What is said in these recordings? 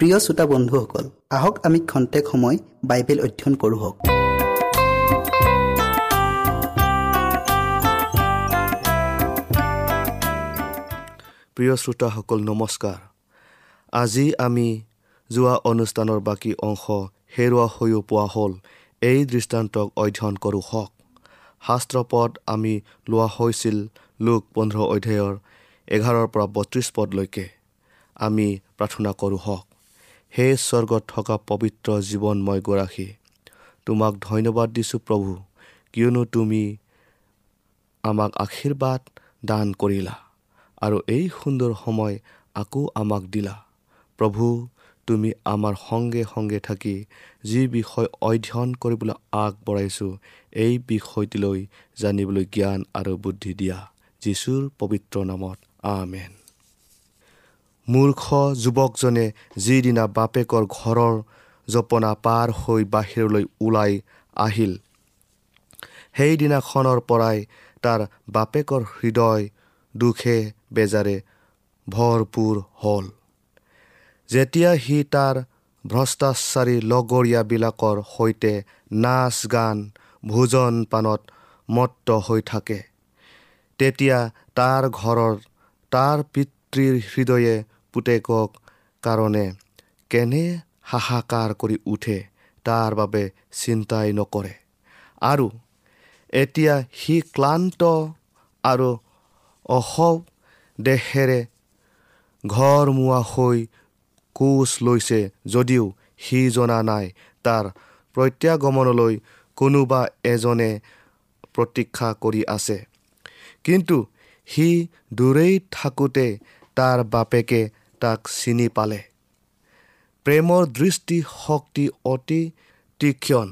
প্ৰিয় শ্ৰোতা বন্ধুসকল আহক আমি খন্তেক সময় বাইবেল অধ্যয়ন কৰোঁ হওক। প্ৰিয় শ্ৰোতাসকল নমস্কাৰ। আজি আমি যোৱা অনুষ্ঠানৰ বাকী অংশ হেৰুৱা হৈও পোৱা হ'ল এই দৃষ্টান্তক অধ্যয়ন কৰোঁ হওক। শাস্ত্ৰপদ আমি লোৱা হৈছিল লোক পোন্ধৰ অধ্যায়ৰ এঘাৰৰ পৰা বত্ৰিছ পদলৈকে। আমি প্ৰাৰ্থনা কৰোঁ হওক। সেই স্বৰ্গত থকা পবিত্ৰ জীৱনময় গৰাকী তোমাক ধন্যবাদ দিছোঁ প্ৰভু কিয়নো তুমি আমাক আশীৰ্বাদ দান কৰিলা আৰু এই সুন্দৰ সময় আকৌ আমাক দিলা। প্ৰভু তুমি আমাৰ সংগে সংগে থাকি যি বিষয় অধ্যয়ন কৰিবলৈ আগবঢ়াইছোঁ এই বিষয়টিলৈ জানিবলৈ জ্ঞান আৰু বুদ্ধি দিয়া। যীশুৰ পবিত্ৰ নামত আমেন। মূৰ্খ যুৱকজনে যিদিনা বাপেকৰ ঘৰৰ জপনা পাৰ হৈ বাহিৰলৈ ওলাই আহিল সেইদিনাখনৰ পৰাই তাৰ বাপেকৰ হৃদয় দুখে বেজাৰে ভৰপূৰ হ'ল। যেতিয়া সি তাৰ ভ্ৰষ্টাচাৰী লগৰীয়াবিলাকৰ সৈতে নাচ গান ভোজন পানত মত্ত হৈ থাকে তেতিয়া তাৰ ঘৰৰ তাৰ পিতৃৰ হৃদয়ে পুতেকক কাৰণে কেনে হাহাকাৰ কৰি উঠে তাৰ বাবে চিন্তাই নকৰে। আৰু এতিয়া সি ক্লান্ত আৰু অসব দেহেৰে ঘৰমুৱা হৈ কোচ লৈছে যদিও সি জনা নাই তাৰ প্ৰত্যাগমনলৈ কোনোবা এজনে প্ৰতীক্ষা কৰি আছে। কিন্তু সি দূৰেই থাকোঁতে তাৰ বাপেকে তাক চিনি পালে। প্ৰেমৰ দৃষ্টি শক্তি অতি তীক্ষ্ণ।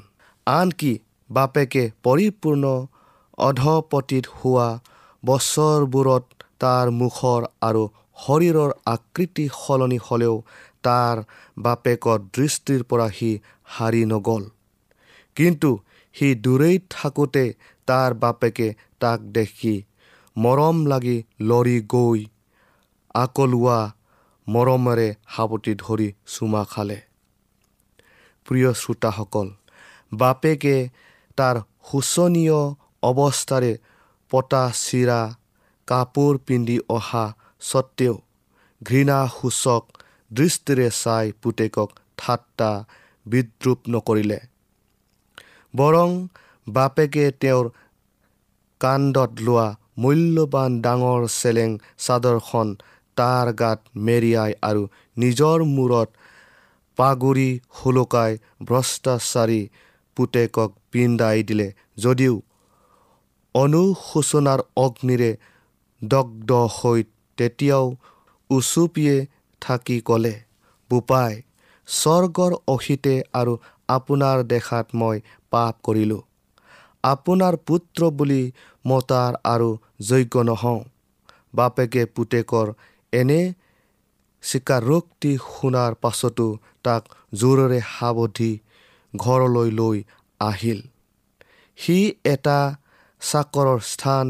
আনকি বাপেকে পৰিপূৰ্ণ অধপতিত হোৱা বছৰবোৰত তাৰ মুখৰ আৰু শৰীৰৰ আকৃতি সলনি হ'লেও তাৰ বাপেকৰ দৃষ্টিৰ পৰা সি হাৰি নগ'ল। কিন্তু সি দূৰেই থাকোঁতে তাৰ বাপেকে তাক দেখি মৰম লাগি লৰি গৈ আকলোৱা মৰমেৰে সাৱটি ধৰি চুমা খালে। প্ৰিয় শ্ৰোতাসকল বাপেকে তাৰ শোচনীয় অৱস্থাৰে পতা চিৰা কাপোৰ পিন্ধি অহা স্বত্তেও ঘৃণাসূচক দৃষ্টিৰে চাই পুতেকক ঠাট্টা বিদ্ৰূপ নকৰিলে। বৰং বাপেকে তেওঁৰ কাণ্ডত লোৱা মূল্যৱান ডাঙৰ চেলেং চাদৰখন তাৰ গাত মেৰিয়াই আৰু নিজৰ মূৰত পাগুৰি সুলকাই ভ্ৰষ্টাচাৰী পুতেকক পিন্দাই দিলে যদিও অনুশোচনাৰ অগ্নিৰে দগ্ধ হৈ তেতিয়াও উচুপিয়ে থাকি ক'লে বোপাই স্বৰ্গৰ অহিতে আৰু আপোনাৰ দেখাত মই পাপ কৰিলোঁ। আপোনাৰ পুত্ৰ বুলি মতাৰ আৰু যোগ্য নহওঁ। বাপেকে পুতেকৰ এনে স্বীকাৰোক্তি শুনাৰ পাছতো তাক জোৰেৰে সাৱধি ঘৰলৈ লৈ আহিল। সি এটা চাকৰৰ স্থান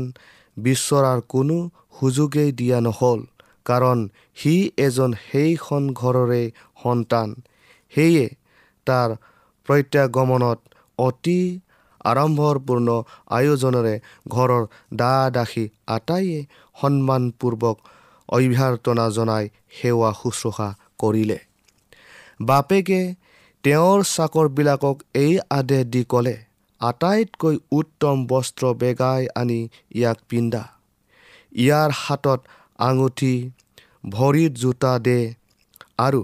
বিচৰাৰ কোনো সুযোগেই দিয়া নহ'ল কাৰণ সি এজন সেইখন ঘৰৰে সন্তান। সেয়ে তাৰ প্ৰত্যাগমনত অতি আড়ম্বৰপূৰ্ণ আয়োজনেৰে ঘৰৰ দা দাসী আটাইয়ে সন্মানপূৰ্বক অভ্যৰ্থনা জনাই সেৱা শুশ্ৰূষা কৰিলে। বাপেকে তেওঁৰ চাকৰবিলাকক এই আদেশ দি ক'লে আটাইতকৈ উত্তম বস্ত্ৰ বেগাই আনি ইয়াক পিন্ধা। ইয়াৰ হাতত আঙুঠি ভৰিত জোতা দে আৰু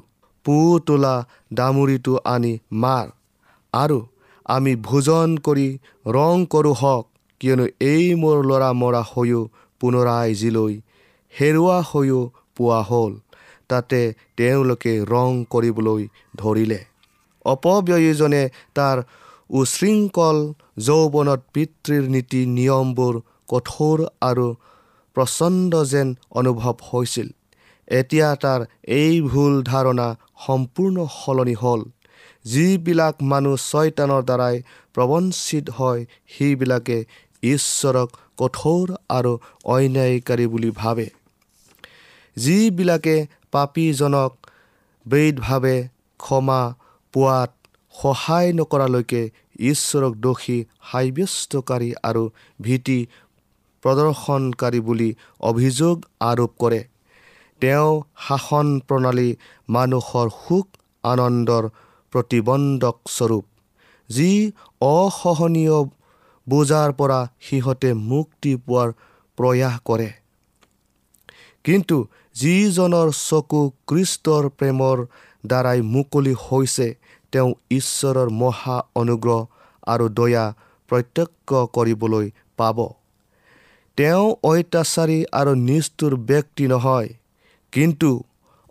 পু তোলা দামুৰিটো আনি মাৰ আৰু আমি ভোজন কৰি ৰং কৰোঁ হওক কিয়নো এই মোৰ ল'ৰা মৰা হৈও পুনৰাই জিলৈ হেৰুৱা হৈও পোৱা হ'ল। তাতে তেওঁলোকে ৰং কৰিবলৈ ধৰিলে। অপব্যয়ীজনে তাৰ উশৃংখল যৌৱনত পিতৃৰ নীতি নিয়মবোৰ কঠোৰ আৰু প্ৰচণ্ড যেন অনুভৱ হৈছিল। এতিয়া তাৰ এই ভুল ধাৰণা সম্পূৰ্ণ সলনি হ'ল। যিবিলাক মানুহ ছয়তানৰ দ্বাৰাই প্ৰবঞ্চিত হয় সেইবিলাকে ঈশ্বৰক কঠোৰ আৰু অন্যায়কাৰী বুলি ভাবে। যিবিলাকে পাপীজনক বৈধভাৱে ক্ষমা পোৱাত সহায় নকৰালৈকে ঈশ্বৰক দোষী সাব্যস্তকাৰী আৰু ভীতি প্ৰদৰ্শনকাৰী বুলি অভিযোগ আৰোপ কৰে। তেওঁ শাসন প্ৰণালী মানুহৰ সুখ আনন্দৰ প্ৰতিবন্ধক স্বৰূপ যি অসহনীয় বোজাৰ পৰা সিহঁতে মুক্তি পোৱাৰ প্ৰয়াস কৰে। কিন্তু যিজনৰ চকু কৃষ্টৰ প্ৰেমৰ দ্বাৰাই মুকলি হৈছে তেওঁ ঈশ্বৰৰ মহা অনুগ্ৰহ আৰু দয়া প্ৰত্যক্ষ কৰিবলৈ পাব। তেওঁ অত্যাচাৰী আৰু নিষ্ঠুৰ ব্যক্তি নহয় কিন্তু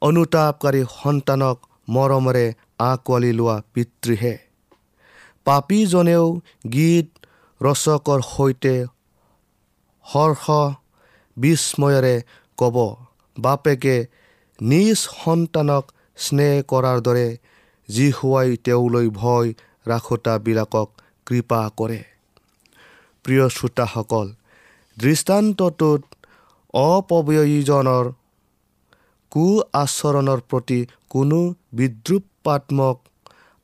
অনুতাপকাৰী সন্তানক মৰমেৰে আঁকোৱালি লোৱা পিতৃহে। পাপীজনেও গীত ৰচকৰ সৈতে হৰ্ষ বিস্ময়েৰে ক'ব বাপেকে নিজ সন্তানক স্নেহ কৰাৰ দৰে যিহুৱাই তেওঁলৈ ভয় ৰাখোতাবিলাকক কৃপা কৰে। প্ৰিয় শ্ৰোতাসকল দৃষ্টান্তটোত অপব্যয়ীজনৰ কু আচৰণৰ প্ৰতি কোনো বিদ্ৰুপাত্মক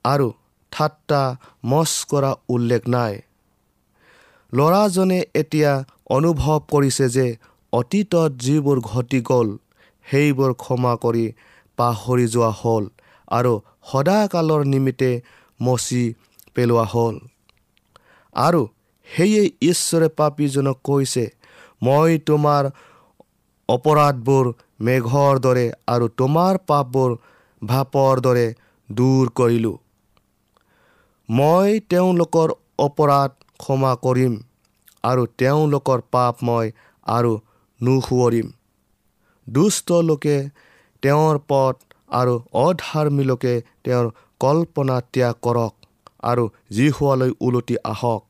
আৰু ঠাট্টা মচ কৰা উল্লেখ নাই। ল'ৰাজনে এতিয়া অনুভৱ কৰিছে যে অতীতত যিবোৰ ঘটি গ'ল সেইবোৰ ক্ষমা কৰি পাহৰি যোৱা হ'ল আৰু সদাকালৰ নিমিত্তে মচি পেলোৱা হ'ল। আৰু সেয়ে ঈশ্বৰে পাপীজনক কৈছে মই তোমাৰ অপৰাধবোৰ মেঘৰ দৰে আৰু তোমাৰ পাপবোৰ ভাপৰ দৰে দূৰ কৰিলোঁ। মই তেওঁলোকৰ অপৰাধ ক্ষমা কৰিম আৰু তেওঁলোকৰ পাপ মই আৰু নুসুঁৱৰিম দুষ্ট লোকে তেওঁৰ পথ আৰু অধাৰ্মী লোকে তেওঁৰ কল্পনা ত্যাগ কৰক আৰু যিহোৱালৈ ওলটি আহক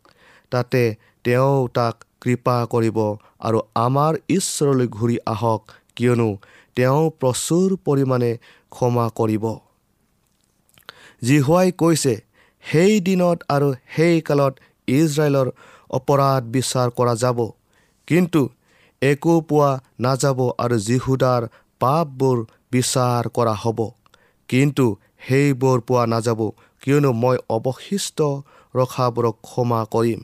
তাতে তেওঁ তাক কৃপা কৰিব আৰু আমাৰ ঈশ্বৰলৈ ঘূৰি আহক কিয়নো তেওঁ প্ৰচুৰ পৰিমাণে ক্ষমা কৰিব। জিহুৱাই কৈছে সেই দিনত আৰু সেই কালত ইজৰাইলৰ অপৰাধ বিচাৰ কৰা যাব। কিন্তু একো পোৱা নাযাব আৰু জিহুদাৰ পাপবোৰ বিচাৰ কৰা হ'ব। কিন্তু সেইবোৰ পোৱা নাযাব কিয়নো মই অৱশিষ্ট ৰখাবোৰক ক্ষমা কৰিম।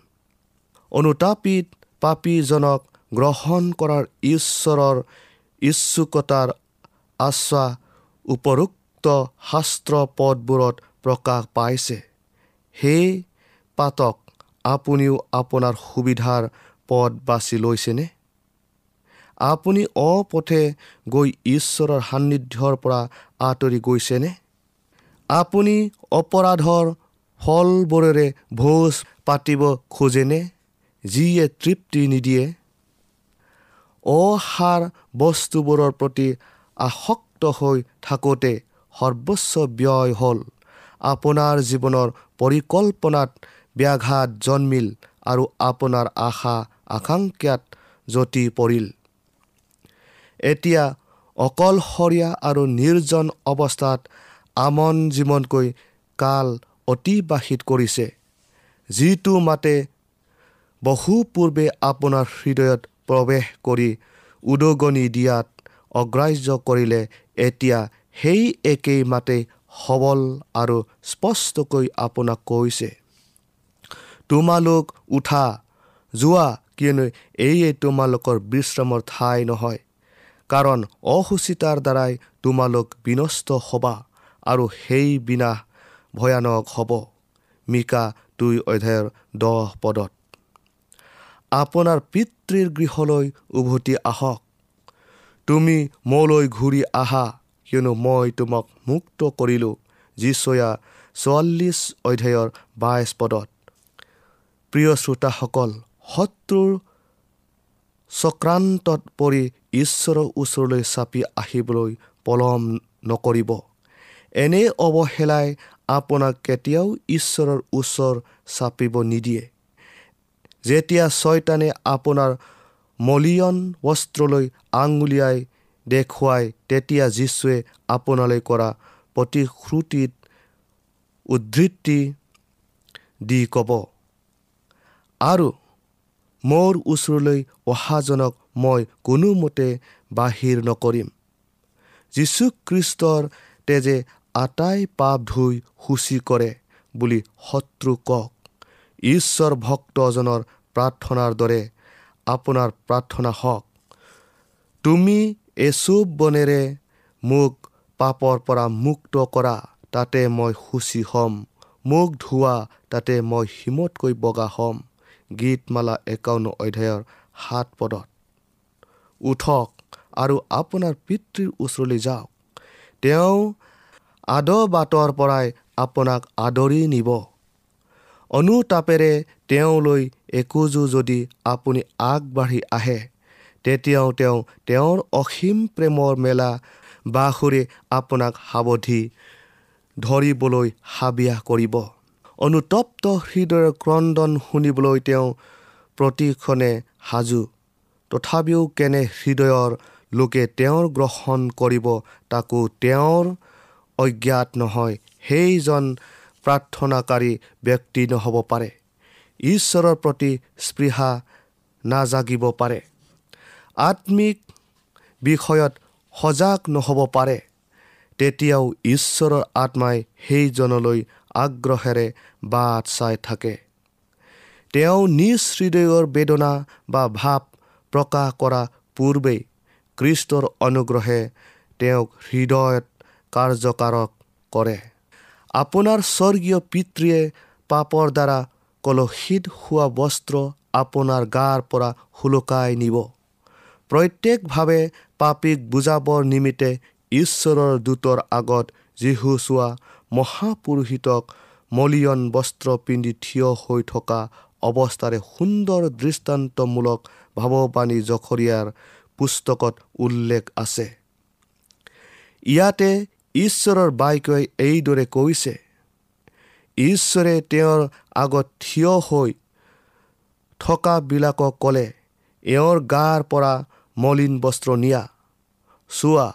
অনুতাপিত পাপীজনক গ্ৰহণ কৰাৰ ঈশ্বৰৰ ইচ্ছুকতাৰ আশ্বা উপৰোক্ত শাস্ত্ৰ পদবোৰত প্ৰকাশ পাইছে। সেই পাতক আপুনিও আপোনাৰ সুবিধাৰ পদ বাছি লৈছেনে? আপুনি অপথে গৈ ঈশ্বৰৰ সান্নিধ্যৰ পৰা আঁতৰি গৈছেনে? আপুনি অপৰাধৰ ফলবোৰেৰে ভোজ পাতিব খোজেনে? যিয়ে তৃপ্তি নিদিয়ে। অসাৰ বস্তুবোৰৰ প্ৰতি আসক্ত হৈ থাকোঁতে সৰ্বোচ্চ ব্যয় হ'ল। আপোনাৰ জীৱনৰ পৰিকল্পনাত ব্যাঘাত জন্মিল আৰু আপোনাৰ আশা আকাংক্ষাত যতি পৰিল। এতিয়া অকলশৰীয়া আৰু নিৰ্জন অৱস্থাত আমন জীৱনকৈ কাল অতিবাহিত কৰিছে। যিটো মাতে বহু পূৰ্বে আপোনাৰ হৃদয়ত প্ৰৱেশ কৰি উদগনি দিয়াত অগ্ৰাহ্য কৰিলে এতিয়া সেই একেই মাতে সবল আৰু স্পষ্টকৈ আপোনাক কৈছে তোমালোক উঠা যোৱা কিয়নো এইয়ে তোমালোকৰ বিশ্ৰামৰ ঠাই নহয়। কাৰণ অসুচিতাৰ দ্বাৰাই তোমালোক বিনষ্ট হ'বা আৰু সেই বিনাশ ভয়ানক হ'ব। মিকা দুই অধ্যায়ৰ দহ পদত। আপোনাৰ পিতৃৰ গৃহলৈ উভতি আহক। তুমি মোলৈ ঘূৰি আহা কিয়নো মই তোমাক মুক্ত কৰিলোঁ যিচয়া চৌৱাল্লিছ অধ্যায়ৰ বাইছ পদত। প্ৰিয় শ্ৰোতাসকল শত্ৰুৰ চক্ৰান্তত পৰি ঈশ্বৰৰ ওচৰলৈ চাপি আহিবলৈ পলম নকৰিব। এনে অৱহেলাই আপোনাক কেতিয়াও ঈশ্বৰৰ ওচৰ চাপিব নিদিয়ে। যেতিয়া ছয়তানে আপোনাৰ মলিয়ন বস্ত্ৰলৈ আঙুলিয়াই দেখুৱাই তেতিয়া যীশুৱে আপোনালৈ কৰা প্ৰতিশ্ৰুতিত উদ্ধৃতি দি ক'ব আৰু মোৰ ওচৰলৈ অহাজনক মই কোনোমতে বাহিৰ নকৰিম। যীশুখ্ৰীষ্টৰ তেজে আটাই পাপ ধুই সূচী কৰে বুলি শত্ৰু কওক। ঈশ্বৰ ভক্তজনৰ প্ৰাৰ্থনাৰ দৰে আপোনাৰ প্ৰাৰ্থনা হওক। তুমি এচুব বনেৰে মোক পাপৰ পৰা মুক্ত কৰা তাতে মই সূচী হ'ম। মোক ধোৱা তাতে মই হিমতকৈ বগা হ'ম। গীতমালা একাৱন্ন অধ্যায়ৰ সাত পদত। উঠক আৰু আপোনাৰ পিতৃৰ ওচৰলৈ যাওক। তেওঁ আদ বাটৰ পৰাই আপোনাক আদৰি নিব। অনুতাপেৰে তেওঁলৈ একোজো যদি আপুনি আগবাঢ়ি আহে তেতিয়াও তেওঁ তেওঁৰ অসীম প্ৰেমৰ মেলা বাসুৰে আপোনাক সাৱধি ধৰিবলৈ হাবিয়াস কৰিব। অনুতপ্ত হৃদয়ৰ ক্ৰদন শুনিবলৈ তেওঁ প্ৰতিক্ষণে সাজু তথাপিও কেনে হৃদয়ৰ লোকে তেওঁৰ গ্ৰহণ কৰিব তাকো তেওঁৰ অজ্ঞাত নহয় সেইজন প্ৰাৰ্থনাকাৰী ব্যক্তি নহ'ব পাৰে। ঈশ্বৰৰ প্ৰতি স্পৃহা নাজাগিব পাৰে। আত্মিক বিষয়ত সজাগ নহ'ব পাৰে। তেতিয়াও ঈশ্বৰৰ আত্মাই সেইজনলৈ আগ্ৰহেৰে বাট চাই থাকে। তেওঁ নিজ হৃদয়ৰ বেদনা বা ভাৱ প্ৰকাশ কৰা পূৰ্বেই কৃষ্টৰ অনুগ্ৰহে তেওঁক হৃদয়ত কাৰ্যকাৰক কৰে। আপোনাৰ স্বৰ্গীয় পিতৃয়ে পাপৰ দ্বাৰা কলসিত হোৱা বস্ত্ৰ আপোনাৰ গাৰ পৰা সুলকাই নিব। প্ৰত্যেকভাৱে পাপীক বুজাবৰ নিমিত্তে ঈশ্বৰৰ দূতৰ আগত যীশু চোৱা মহাপুৰোহিতক মলিয়ন বস্ত্ৰ পিন্ধি থিয় হৈ থকা অৱস্থাৰে সুন্দৰ দৃষ্টান্তমূলক ভাৱবাণী জখৰীয়াৰ পুস্তকত উল্লেখ আছে। ইয়াতে ঈশ্বৰৰ বাক্যই এইদৰে কৈছে ঈশ্বৰে তেওঁৰ আগত থিয় হৈ থকাবিলাকক ক'লে এওঁৰ গাৰ পৰা মলিন বস্ত্ৰ নিয়া। চোৱা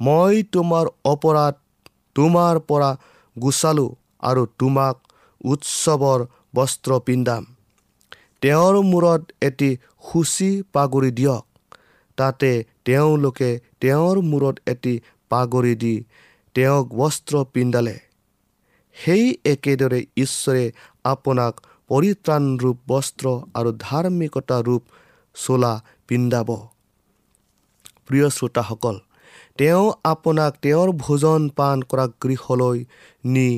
মই তোমাৰ অপৰাধ তোমাৰ পৰা গুচালোঁ আৰু তোমাক উৎসৱৰ বস্ত্ৰ পিন্ধাম। তেওঁৰ মূৰত এটি সূচী পাগুৰি দিয়ক। তাতে তেওঁলোকে তেওঁৰ মূৰত এটি পাগুৰি দি তেওঁক বস্ত্ৰ পিন্ধালে। সেই একেদৰে ঈশ্বৰে আপোনাক পৰিত্ৰাণ ৰূপ বস্ত্ৰ আৰু ধাৰ্মিকতা ৰূপ চোলা পিন্ধাব। প্ৰিয় শ্ৰোতাসকল তেওঁ আপোনাক তেওঁৰ ভোজন পাণ কৰা গৃহলৈ নি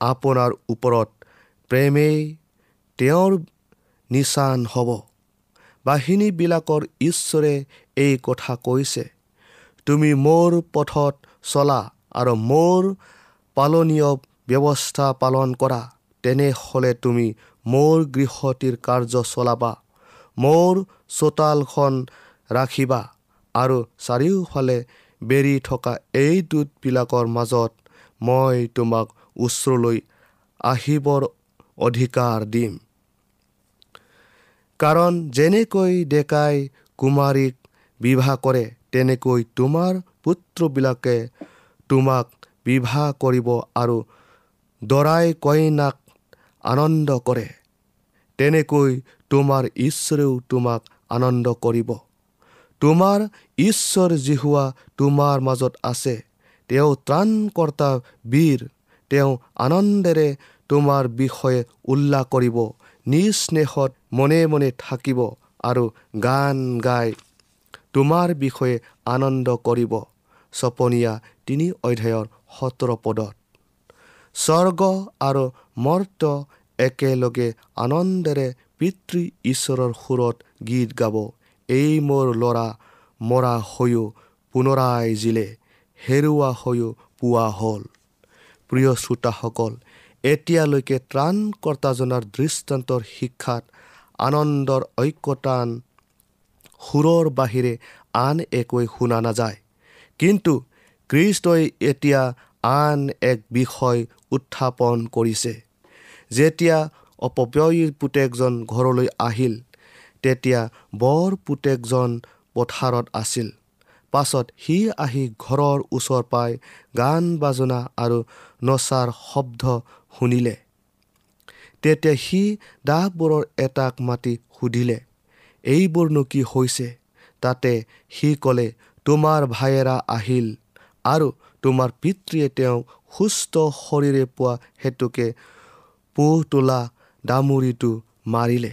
আপোনাৰ ওপৰত প্ৰেমেই তেওঁৰ নিচান হ'ব। বাহিনীবিলাকৰ ঈশ্বৰে এই কথা কৈছে তুমি মোৰ পথত চলা আৰু মোৰ পালনীয় ব্যৱস্থা পালন কৰা। তেনেহ'লে তুমি মোৰ গৃহটিৰ কাৰ্য চলাবা মোৰ চোতালখন ৰাখিবা আৰু চাৰিওফালে বেৰি থকা এই দূতবিলাকৰ মাজত মই তোমাক ওচৰলৈ আহিবৰ অধিকাৰ দিম। কাৰণ যেনেকৈ ডেকাই কুমাৰীক বিবাহ কৰে তেনেকৈ তোমাৰ পুত্ৰবিলাকে তোমাক বিবাহ কৰিব আৰু দৰাই কইনাক আনন্দ কৰে। তেনেকৈ তোমাৰ ঈশ্বৰেও তোমাক আনন্দ কৰিব। তোমাৰ ঈশ্বৰ জিহুৱা তোমাৰ মাজত আছে। তেওঁ ত্ৰাণকৰ্তা বীৰ। তেওঁ আনন্দেৰে তোমাৰ বিষয়ে উল্লাস কৰিব। নিজ স্নেহত মনে মনে থাকিব আৰু গান গাই তোমাৰ বিষয়ে আনন্দ কৰিব। চপনীয়া তিনি অধ্যায়ৰ সোতৰ পদত স্বৰ্গ আৰু মৰ্ত একেলগে আনন্দেৰে পিতৃ ঈশ্বৰৰ সুৰত গীত গাব। এই মোৰ ল'ৰা মৰা হৈও পুনৰাই জিলে হেৰুৱা হৈও পোৱা হ'ল। প্ৰিয় শ্ৰোতাসকল এতিয়ালৈকে ত্ৰাণকৰ্তাজনাৰ দৃষ্টান্তৰ শিক্ষাত আনন্দৰ ঐক্যতান সুৰৰ বাহিৰে আন একোৱে শুনা নাযায়। কিন্তু খ্ৰীষ্টই এতিয়া আন এক বিষয় উত্থাপন কৰিছে। যেতিয়া অপব্যয়ীৰ পুতেকজন ঘৰলৈ আহিল তেতিয়া বৰ পুতেকজন পথাৰত আছিল। পাছত সি আহি ঘৰৰ ওচৰ পাই গান বাজনা আৰু নচাৰ শব্দ শুনিলে। তেতিয়া সি দাহবোৰৰ এটাক মাতি সুধিলে এইবোৰনো কি হৈছে? তাতে সি ক'লে তোমাৰ ভায়েৰা আহিল আৰু তোমাৰ পিতৃয়ে তেওঁক সুস্থ শৰীৰে পোৱা হেতুকে পোহ তোলা দামুৰিটো মাৰিলে।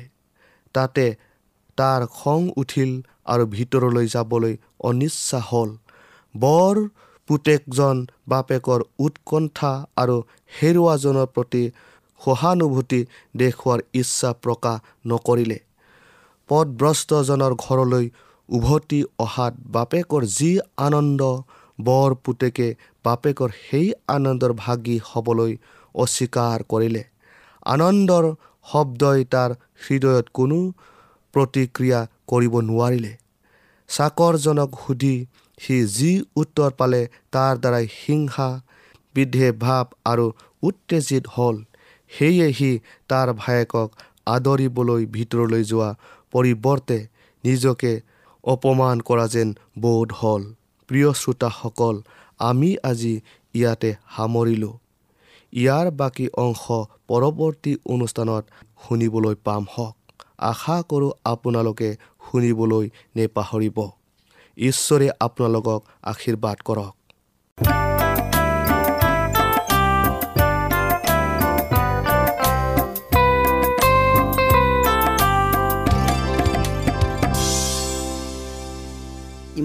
তাতে তাৰ খং উঠিল আৰু ভিতৰলৈ যাবলৈ অনিচ্ছা হ'ল। বৰ পুতেকজন বাপেকৰ উৎকণ্ঠা আৰু হেৰুৱাজনৰ প্ৰতি সহানুভূতি দেখুওৱাৰ ইচ্ছা প্ৰকাশ নকৰিলে। পদভ্ৰষ্টজনৰ ঘৰলৈ উভতি অহাত বাপেকৰ যি আনন্দ বৰ পুতেকে বাপেকৰ সেই আনন্দৰ ভাগী হ'বলৈ অস্বীকাৰ কৰিলে। আনন্দৰ শব্দই তাৰ হৃদয়ত কোনো প্ৰতিক্ৰিয়া কৰিব নোৱাৰিলে। চাকৰজনক সুধি সি যি উত্তৰ পালে তাৰ দ্বাৰাই হিংসা বিধে ভাৱ আৰু উত্তেজিত হ'ল। সেয়ে সি তাৰ ভায়েকক আদৰিবলৈ ভিতৰলৈ যোৱা পৰিৱৰ্তে নিজকে অপমান কৰা যেন বোধ হ'ল। প্ৰিয় শ্ৰোতাসকল আমি আজি ইয়াতে সামৰিলোঁ। ইয়াৰ বাকী অংশ পৰৱৰ্তী অনুষ্ঠানত শুনিবলৈ পাম হওক। আশা কৰোঁ আপোনালোকে শুনিবলৈ নেপাহৰিব। ঈশ্বৰে আপোনালোকক আশীৰ্বাদ কৰক।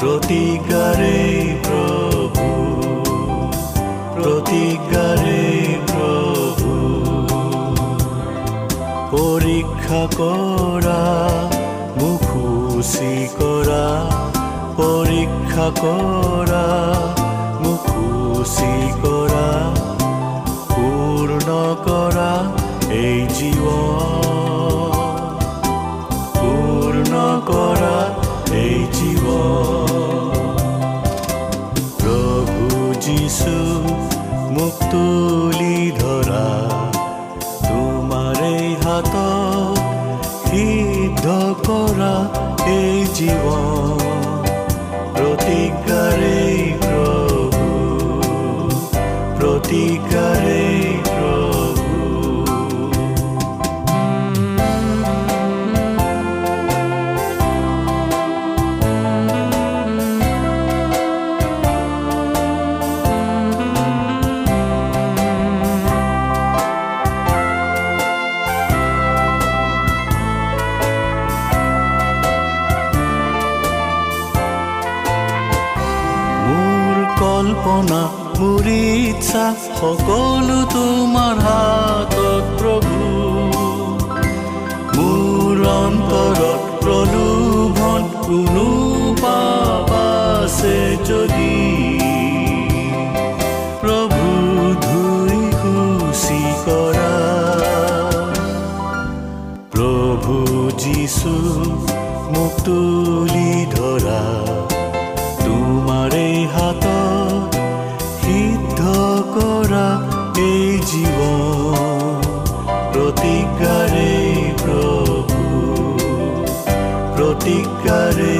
প্ৰতিজ্ঞাৰে প্ৰভু প্ৰতিজ্ঞাৰে প্ৰভু পৰীক্ষা কৰা মোক খুচি কৰা পৰীক্ষা কৰা মোক খুচি কৰা পূৰ্ণ কৰা এই জীৱন পূৰ্ণ কৰা এই তুলি ধৰা। তোমাৰে হাতত সিদ্ধ কৰা এই জীৱন। কৰা এই জীৱন প্ৰতিজ্ঞাৰে প্ৰভু প্ৰতিজ্ঞাৰে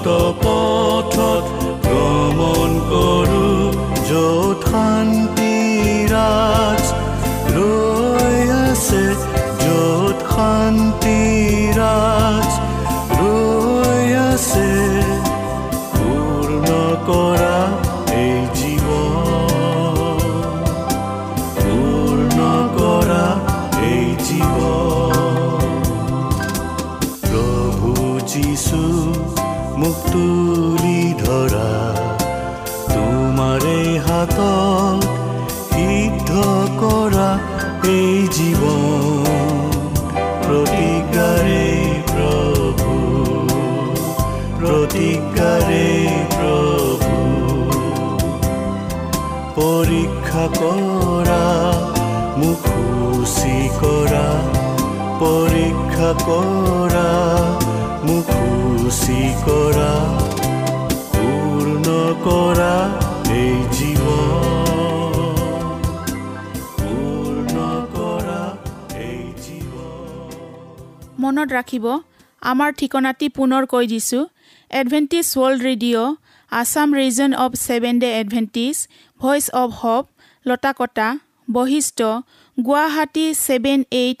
অনন্ত পথত গমন কৰো যথান্ত কৰা মোক খুচি কৰা পূৰ্ণ কৰা এই জীৱন। পূৰ্ণ কৰা এই জীৱন। মনত ৰাখিব আমাৰ ঠিকনাটি পুনৰ কৈ দিছোঁ। Adventist World Radio' Assam region of Seven Day Adventist Voice of Hope Latakata Basistha Guwahati seven eight